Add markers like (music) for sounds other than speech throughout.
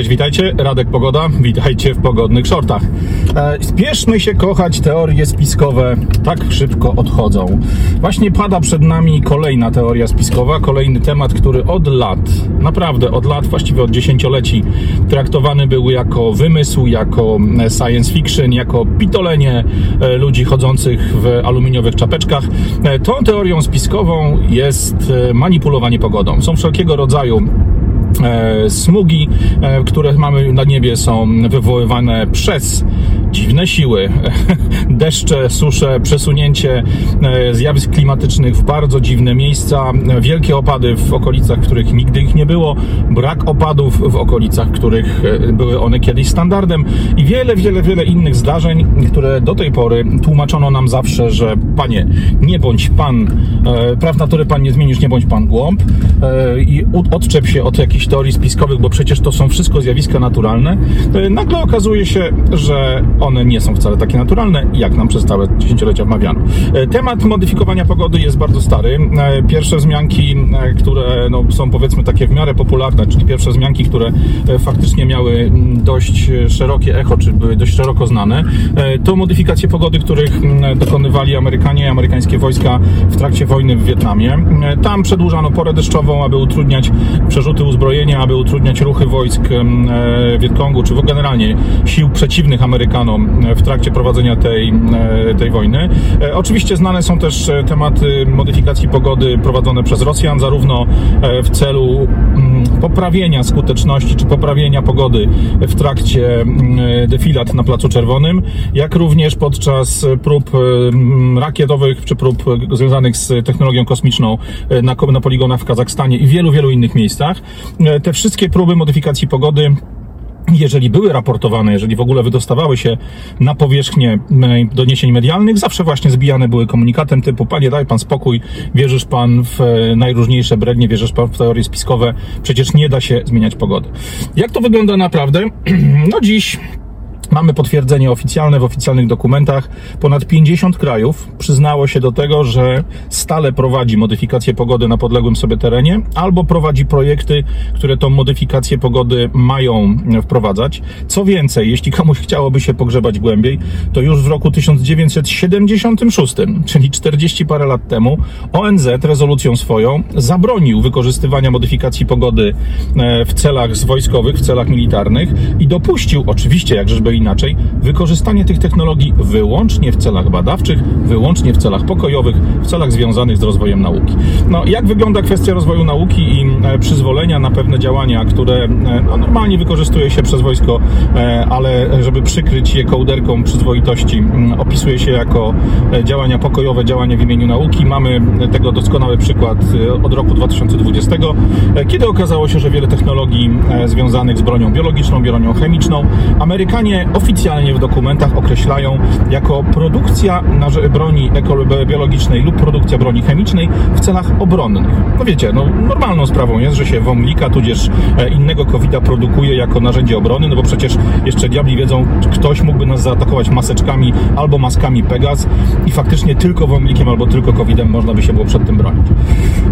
Cześć, witajcie. Radek Pogoda. Witajcie w pogodnych shortach. E, spieszmy się kochać, teorie spiskowe tak szybko odchodzą. Właśnie pada przed nami kolejna teoria spiskowa, kolejny temat, który od lat, naprawdę od lat, właściwie od dziesięcioleci, traktowany był jako wymysł, jako e, science fiction, jako pitolenie e, ludzi chodzących w aluminiowych czapeczkach. Tą teorią spiskową jest manipulowanie pogodą. Są wszelkiego rodzaju smugi, e, które mamy na niebie są wywoływane przez dziwne siły, (laughs) deszcze, susze, przesunięcie e, zjawisk klimatycznych w bardzo dziwne miejsca, wielkie opady w okolicach, w których nigdy ich nie było, brak opadów w okolicach, w których były one kiedyś standardem i wiele, wiele, wiele innych zdarzeń, które do tej pory tłumaczono nam zawsze, że panie, nie bądź pan, praw natury pan nie zmienisz, nie bądź pan głąb i odczep się od jakichś teorii spiskowych, bo przecież to są wszystko zjawiska naturalne, e, nagle okazuje się, że one nie są wcale takie naturalne, jak nam przez całe dziesięciolecia wmawiano. E, temat modyfikowania pogody jest bardzo stary. E, pierwsze wzmianki, które no, są powiedzmy takie w miarę popularne, czyli pierwsze wzmianki, które faktycznie miały dość szerokie echo, czy były dość szeroko znane, to modyfikacje pogody, których dokonywali Amerykanie amerykańskie wojska w trakcie wojny w Wietnamie. Tam przedłużano porę deszczową, aby utrudniać przerzuty uzbrojenia aby utrudniać ruchy wojsk e, Wietkongu, czy generalnie sił przeciwnych Amerykanom e, w trakcie prowadzenia tej, e, tej wojny. Oczywiście znane są też tematy modyfikacji pogody prowadzone przez Rosjan, zarówno w celu mm, poprawienia skuteczności czy poprawienia pogody w trakcie mm, defilat na Placu Czerwonym, jak również podczas prób rakietowych czy prób związanych z technologią kosmiczną na, na poligonach w Kazachstanie i wielu, wielu innych miejscach. E, te wszystkie próby modyfikacji pogody jeżeli były raportowane, jeżeli w ogóle wydostawały się na powierzchnię e, doniesień medialnych, zawsze właśnie zbijane były komunikatem typu panie daj pan spokój, wierzysz pan w e, najróżniejsze brednie, wierzysz pan w teorie spiskowe, przecież nie da się zmieniać pogody. Jak to wygląda naprawdę? (clears throat) No dziś Mamy potwierdzenie oficjalne w oficjalnych dokumentach. Ponad 50 krajów przyznało się do tego, że stale prowadzi modyfikację pogody na podległym sobie terenie, albo prowadzi projekty, które tą modyfikację pogody mają wprowadzać. Co więcej, jeśli komuś chciałoby się pogrzebać głębiej, to już w roku 1976, czyli 40 parę lat temu, ONZ rezolucją swoją zabronił wykorzystywania modyfikacji pogody e, w celach wojskowych, w celach militarnych i dopuścił, oczywiście, jak żeby inaczej, wykorzystanie tych technologii wyłącznie w celach badawczych, wyłącznie w celach pokojowych, w celach związanych z rozwojem nauki. No, jak wygląda kwestia rozwoju nauki i e, przyzwolenia na pewne działania, które e, no, normalnie wykorzystuje się przez wojsko, e, ale żeby przykryć je kołderką przyzwoitości, opisuje się jako działania pokojowe, działania w imieniu nauki. Mamy tego doskonały przykład od roku 2020, kiedy okazało się, że wiele technologii związanych z bronią biologiczną, bronią chemiczną, Amerykanie oficjalnie w dokumentach określają jako produkcja broni biologicznej lub produkcja broni chemicznej w celach obronnych. No wiecie, no normalną sprawą jest, że się wąglika tudzież e, innego covid produkuje jako narzędzie obrony, no bo przecież jeszcze diabli wiedzą, ktoś mógłby nas zaatakować maseczkami albo maskami Pegas i faktycznie tylko wąglikiem albo tylko covidem można by się było przed tym bronić.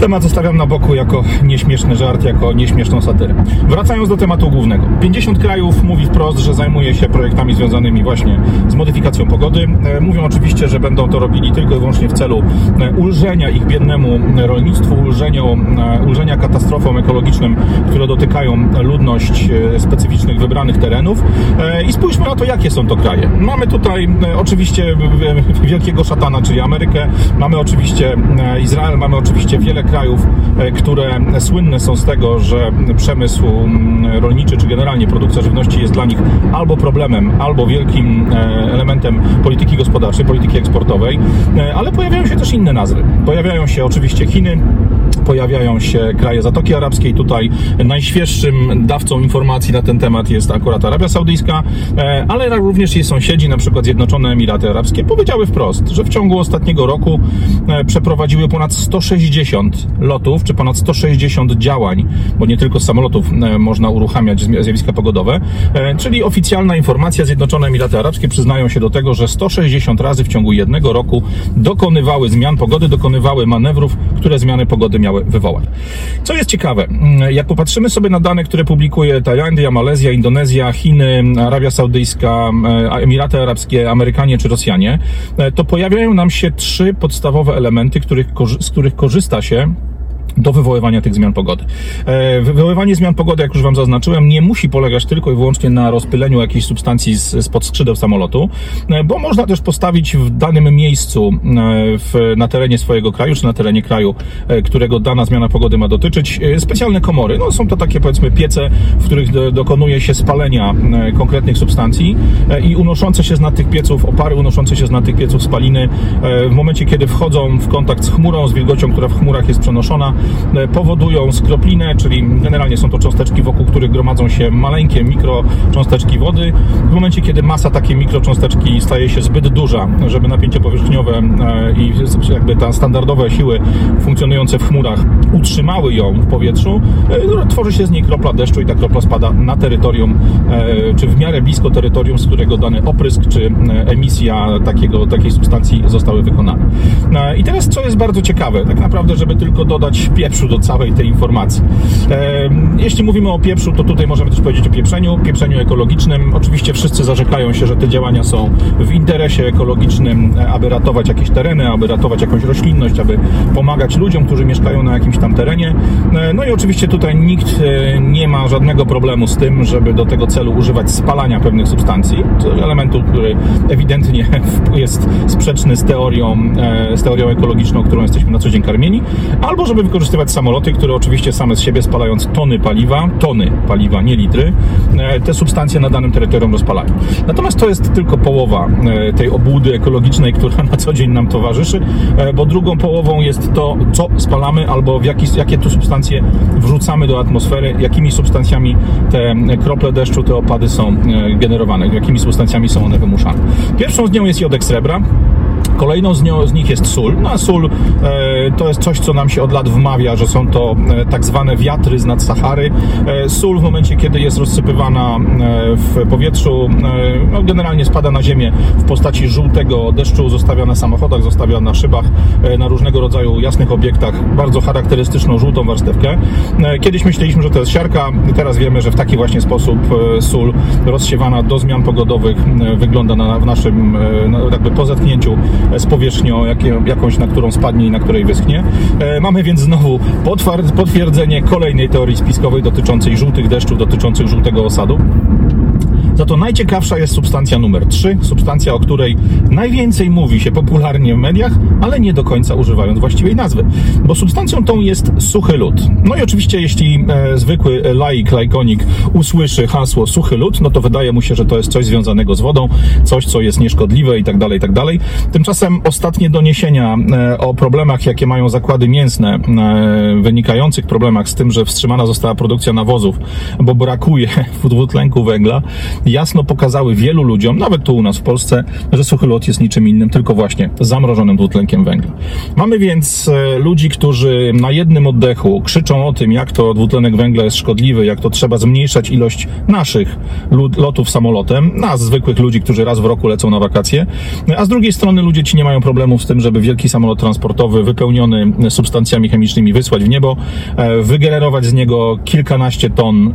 Temat zostawiam na boku jako nieśmieszny żart, jako nieśmieszną satyrę. Wracając do tematu głównego. 50 krajów mówi wprost, że zajmuje się projektami związanymi właśnie z modyfikacją pogody. E, mówią oczywiście, że będą to robili tylko i wyłącznie w celu e, ulżenia ich biednemu rolnictwu, ulżenia, e, ulżenia katastrofom ekologicznym, które dotykają ludność specyficznych wybranych terenów. I spójrzmy na to, jakie są to kraje. Mamy tutaj oczywiście wielkiego szatana, czyli Amerykę, mamy oczywiście Izrael, mamy oczywiście wiele krajów, które słynne są z tego, że przemysł rolniczy, czy generalnie produkcja żywności jest dla nich albo problemem, problemem albo wielkim e, elementem polityki gospodarczej, polityki eksportowej, e, ale pojawiają się też inne nazwy. Pojawiają się oczywiście Chiny, pojawiają się kraje Zatoki Arabskiej. Tutaj najświeższym dawcą informacji na ten temat jest akurat Arabia Saudyjska, e, ale również jej sąsiedzi, na przykład Zjednoczone Emiraty Arabskie, powiedziały wprost, że w ciągu ostatniego roku przeprowadziły ponad 160 lotów, czy ponad 160 działań, bo nie tylko z samolotów można uruchamiać zjawiska pogodowe, czyli oficjalna informacja, informacja, Zjednoczone Emiraty Arabskie przyznają się do tego, że 160 razy w ciągu jednego roku dokonywały zmian pogody, dokonywały manewrów, które zmiany pogody miały wywołać. Co jest ciekawe, jak popatrzymy sobie na dane, które publikuje Tajlandia, Malezja, Indonezja, Chiny, Arabia Saudyjska, Emiraty Arabskie, Amerykanie czy Rosjanie, to pojawiają nam się trzy podstawowe elementy, z których korzysta się do wywoływania tych zmian pogody. E, wywoływanie zmian pogody, jak już Wam zaznaczyłem, nie musi polegać tylko i wyłącznie na rozpyleniu jakiejś substancji spod skrzydeł samolotu, e, bo można też postawić w danym miejscu e, w, na terenie swojego kraju, czy na terenie kraju, którego dana zmiana pogody ma dotyczyć, specjalne komory. No, są to takie powiedzmy piece, w których dokonuje się spalenia konkretnych substancji i unoszące się z nad tych pieców opary, unoszące się z nad tych pieców spaliny, w momencie kiedy wchodzą w kontakt z chmurą, z wilgocią, która w chmurach jest przenoszona, powodują skroplinę, czyli generalnie są to cząsteczki, wokół których gromadzą się maleńkie mikrocząsteczki wody. W momencie, kiedy masa takiej mikrocząsteczki staje się zbyt duża, żeby napięcie powierzchniowe e, i jakby te standardowe siły funkcjonujące w chmurach utrzymały ją w powietrzu, e, no, tworzy się z niej kropla deszczu i ta kropla spada na terytorium, czy w miarę blisko terytorium, z którego dany oprysk, czy emisja takiego, takiej substancji zostały wykonane. I teraz, co jest bardzo ciekawe, tak naprawdę, żeby tylko dodać pieprzu do całej tej informacji. Jeśli mówimy o pieprzu, to tutaj możemy też powiedzieć o pieprzeniu, pieprzeniu ekologicznym. Oczywiście wszyscy zarzekają się, że te działania są w interesie ekologicznym, e, aby ratować jakieś tereny, aby ratować jakąś roślinność, aby pomagać ludziom, którzy mieszkają na jakimś tam terenie. E, no i oczywiście tutaj nikt e, nie ma żadnego problemu z tym, żeby do tego celu używać spalania pewnych substancji, elementu, który ewidentnie (laughs) jest sprzeczny z teorią, z teorią ekologiczną, którą jesteśmy na co dzień karmieni, albo żeby wykorzystywać samoloty, które oczywiście same z siebie spalając tony paliwa, tony paliwa, nie litry, e, te substancje na danym terytorium rozpalają. Natomiast to jest tylko połowa e, tej obłudy ekologicznej, (laughs) która na co dzień nam towarzyszy, e, bo drugą połową jest to, co spalamy albo w jaki, jakie tu substancje wrzucamy do atmosfery, jakimi substancjami te krople deszczu, te opady są generowane, jakimi substancjami są one wymuszane. Pierwszą z nią jest jodek srebra, Kolejną z, nią, z nich jest sól. No a sól e, to jest coś, co nam się od lat wmawia, że są to e, tak zwane wiatry z nad Sahary. E, sól w momencie, kiedy jest rozsypywana w powietrzu, no, generalnie spada na ziemię w postaci żółtego deszczu, zostawia na samochodach, zostawia na szybach, na różnego rodzaju jasnych obiektach, bardzo charakterystyczną żółtą warstewkę. Kiedyś myśleliśmy, że to jest siarka, teraz wiemy, że w taki właśnie sposób sól rozsiewana do zmian pogodowych wygląda na, w naszym, jakby po zetknięciu z powierzchnią jakie, jakąś, na którą spadnie i na której wyschnie. E, mamy więc znowu potwierdzenie kolejnej teorii spiskowej dotyczącej żółtych deszczów, dotyczących żółtego osadu. Za to najciekawsza jest substancja numer 3, substancja, o której najwięcej mówi się popularnie w mediach, ale nie do końca używając właściwej nazwy. Bo substancją tą jest suchy lód. No i oczywiście, jeśli e, zwykły laik, lajkonik usłyszy hasło suchy lód, no to wydaje mu się, że to jest coś związanego z wodą, coś, co jest nieszkodliwe i tak dalej, i tak dalej. Tymczasem ostatnie doniesienia e, o problemach, jakie mają zakłady mięsne, e, wynikających problemach z tym, że wstrzymana została produkcja nawozów, bo brakuje (laughs) dwutlenku węgla, jasno pokazały wielu ludziom, nawet tu u nas w Polsce, że suchy lot jest niczym innym, tylko właśnie zamrożonym dwutlenkiem węgla. Mamy więc e, ludzi, którzy na jednym oddechu krzyczą o tym, jak to dwutlenek węgla jest szkodliwy, jak to trzeba zmniejszać ilość naszych lotów samolotem, nas, zwykłych ludzi, którzy raz w roku lecą na wakacje, a z drugiej strony ludzie ci nie mają problemów z tym, żeby wielki samolot transportowy wypełniony substancjami chemicznymi wysłać w niebo, e, wygenerować z niego kilkanaście ton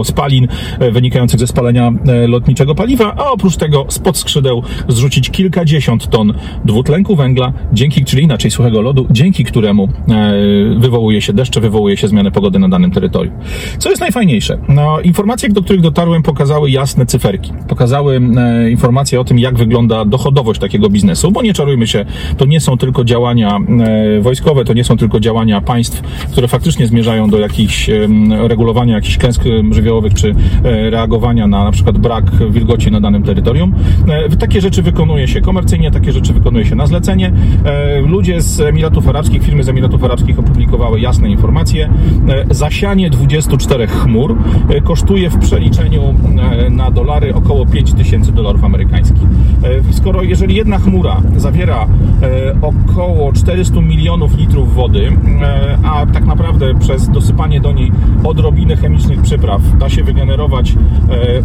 e, (laughs) spalin wynikających ze spalenia lotniczego paliwa, a oprócz tego spod skrzydeł zrzucić kilkadziesiąt ton dwutlenku węgla, dzięki, czyli inaczej suchego lodu, dzięki któremu e, wywołuje się deszcze, wywołuje się zmianę pogody na danym terytorium. Co jest najfajniejsze? No, informacje, do których dotarłem, pokazały jasne cyferki. Pokazały e, informacje o tym, jak wygląda dochodowość takiego biznesu, bo nie czarujmy się, to nie są tylko działania wojskowe, to nie są tylko działania państw, które faktycznie zmierzają do jakichś regulowania jakichś klęsk żywiołowych, czy reagowania na na przykład przykład brak wilgoci na danym terytorium. E, takie rzeczy wykonuje się komercyjnie, takie rzeczy wykonuje się na zlecenie. E, ludzie z Emiratów Arabskich, firmy z Emiratów Arabskich opublikowały jasne informacje. E, zasianie 24 chmur kosztuje w przeliczeniu na dolary około 5000 dolarów amerykańskich. Skoro jeżeli jedna chmura zawiera około 400 milionów litrów wody, a tak naprawdę przez dosypanie do niej odrobiny chemicznych przypraw da się wygenerować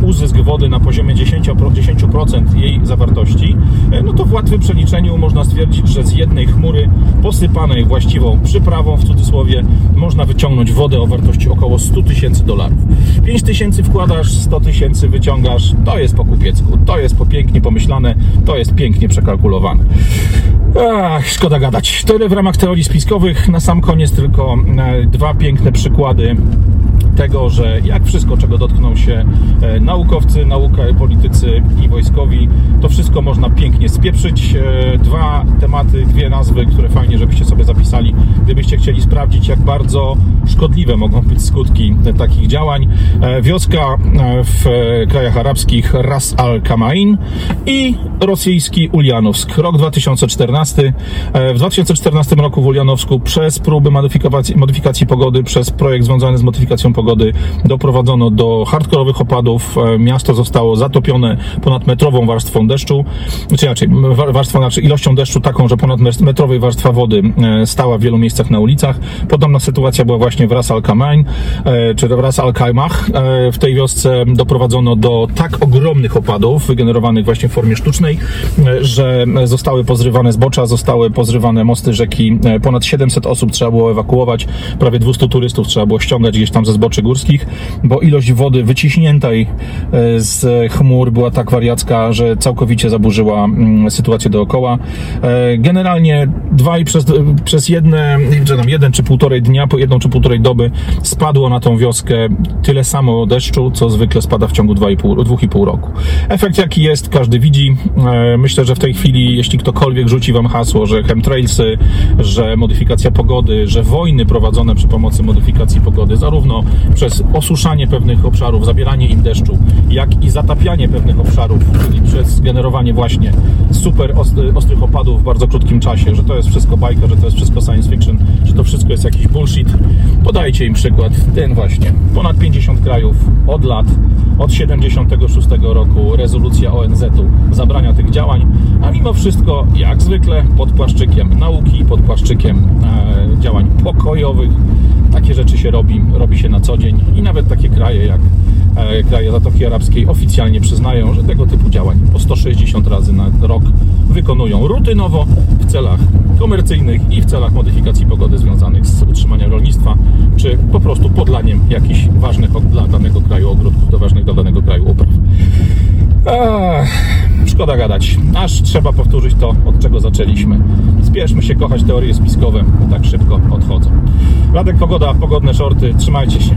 uzysk wody na poziomie 10%, 10% jej zawartości, e, no to w łatwym przeliczeniu można stwierdzić, że z jednej chmury posypanej właściwą przyprawą, w cudzysłowie, można wyciągnąć wodę o wartości około 100 tysięcy dolarów. 5 tysięcy wkładasz, 100 tysięcy wyciągasz, to jest po kupiecku, to jest po pięknie pomyślane, to jest pięknie przekalkulowane. Ach, szkoda gadać. Tyle w ramach teorii spiskowych. Na sam koniec tylko e, dwa piękne przykłady tego, że jak wszystko, czego dotkną się e, naukowcy, nauka, politycy i wojskowi, to wszystko można pięknie spieprzyć. E, dwa tematy, dwie nazwy, które fajnie, żebyście sobie zapisali, gdybyście chcieli sprawdzić, jak bardzo szkodliwe mogą być skutki takich działań. E, wioska w krajach arabskich Ras Al Kamain i rosyjski Ulianowsk. Rok 2014. W 2014 roku w Ulianowsku przez próby modyfikacji, modyfikacji pogody, przez projekt związany z modyfikacją pogody, pogody doprowadzono do hardkorowych opadów. E, miasto zostało zatopione ponad metrową warstwą deszczu, czy raczej warstwą, znaczy ilością deszczu taką, że ponad metrowej warstwa wody e, stała w wielu miejscach na ulicach. Podobna sytuacja była właśnie w Ras Al Khaimah, e, czy w Ras Al Khaimah. W tej wiosce doprowadzono do tak ogromnych opadów, wygenerowanych właśnie w formie sztucznej, że zostały pozrywane zbocza, zostały pozrywane mosty rzeki. Ponad 700 osób trzeba było ewakuować, prawie 200 turystów trzeba było ściągać gdzieś tam ze zbocza przygórskich, bo ilość wody wyciśniętej e, z chmur była tak wariacka, że całkowicie zaburzyła mm, sytuację dookoła. E, generalnie dwa i przez, przez jedne, czy tam jeden czy półtorej dnia, po jedną czy półtorej doby spadło na tą wioskę tyle samo deszczu, co zwykle spada w ciągu 2,5 roku. Efekt jaki jest, każdy widzi. E, myślę, że w tej chwili, jeśli ktokolwiek rzuci wam hasło, że chemtrailsy, że modyfikacja pogody, że wojny prowadzone przy pomocy modyfikacji pogody, zarówno przez osuszanie pewnych obszarów, zabieranie im deszczu, jak i zatapianie pewnych obszarów, czyli przez generowanie właśnie super ostrych opadów w bardzo krótkim czasie, że to jest wszystko bajka, że to jest wszystko science fiction, że to wszystko jest jakiś bullshit. Podajcie im przykład, ten właśnie. Ponad 50 krajów od lat, od 76 roku rezolucja ONZ-u zabrania tych działań, a mimo wszystko, jak zwykle, pod płaszczykiem nauki, pod płaszczykiem e, działań pokojowych, takie rzeczy się robi, robi się na co dzień. I nawet takie kraje jak e, kraje Zatoki Arabskiej oficjalnie przyznają, że tego typu działań po 160 razy na rok wykonują rutynowo w celach komercyjnych i w celach modyfikacji pogody związanych z utrzymaniem rolnictwa, czy po prostu podlaniem jakichś ważnych dla danego kraju ogródków do ważnych dla danego kraju upraw. Ech, szkoda gadać. Aż trzeba powtórzyć to, od czego zaczęliśmy. Spieszmy się kochać teorie spiskowe, tak szybko odchodzą. Radek Pogoda, pogodne shorty. Trzymajcie się.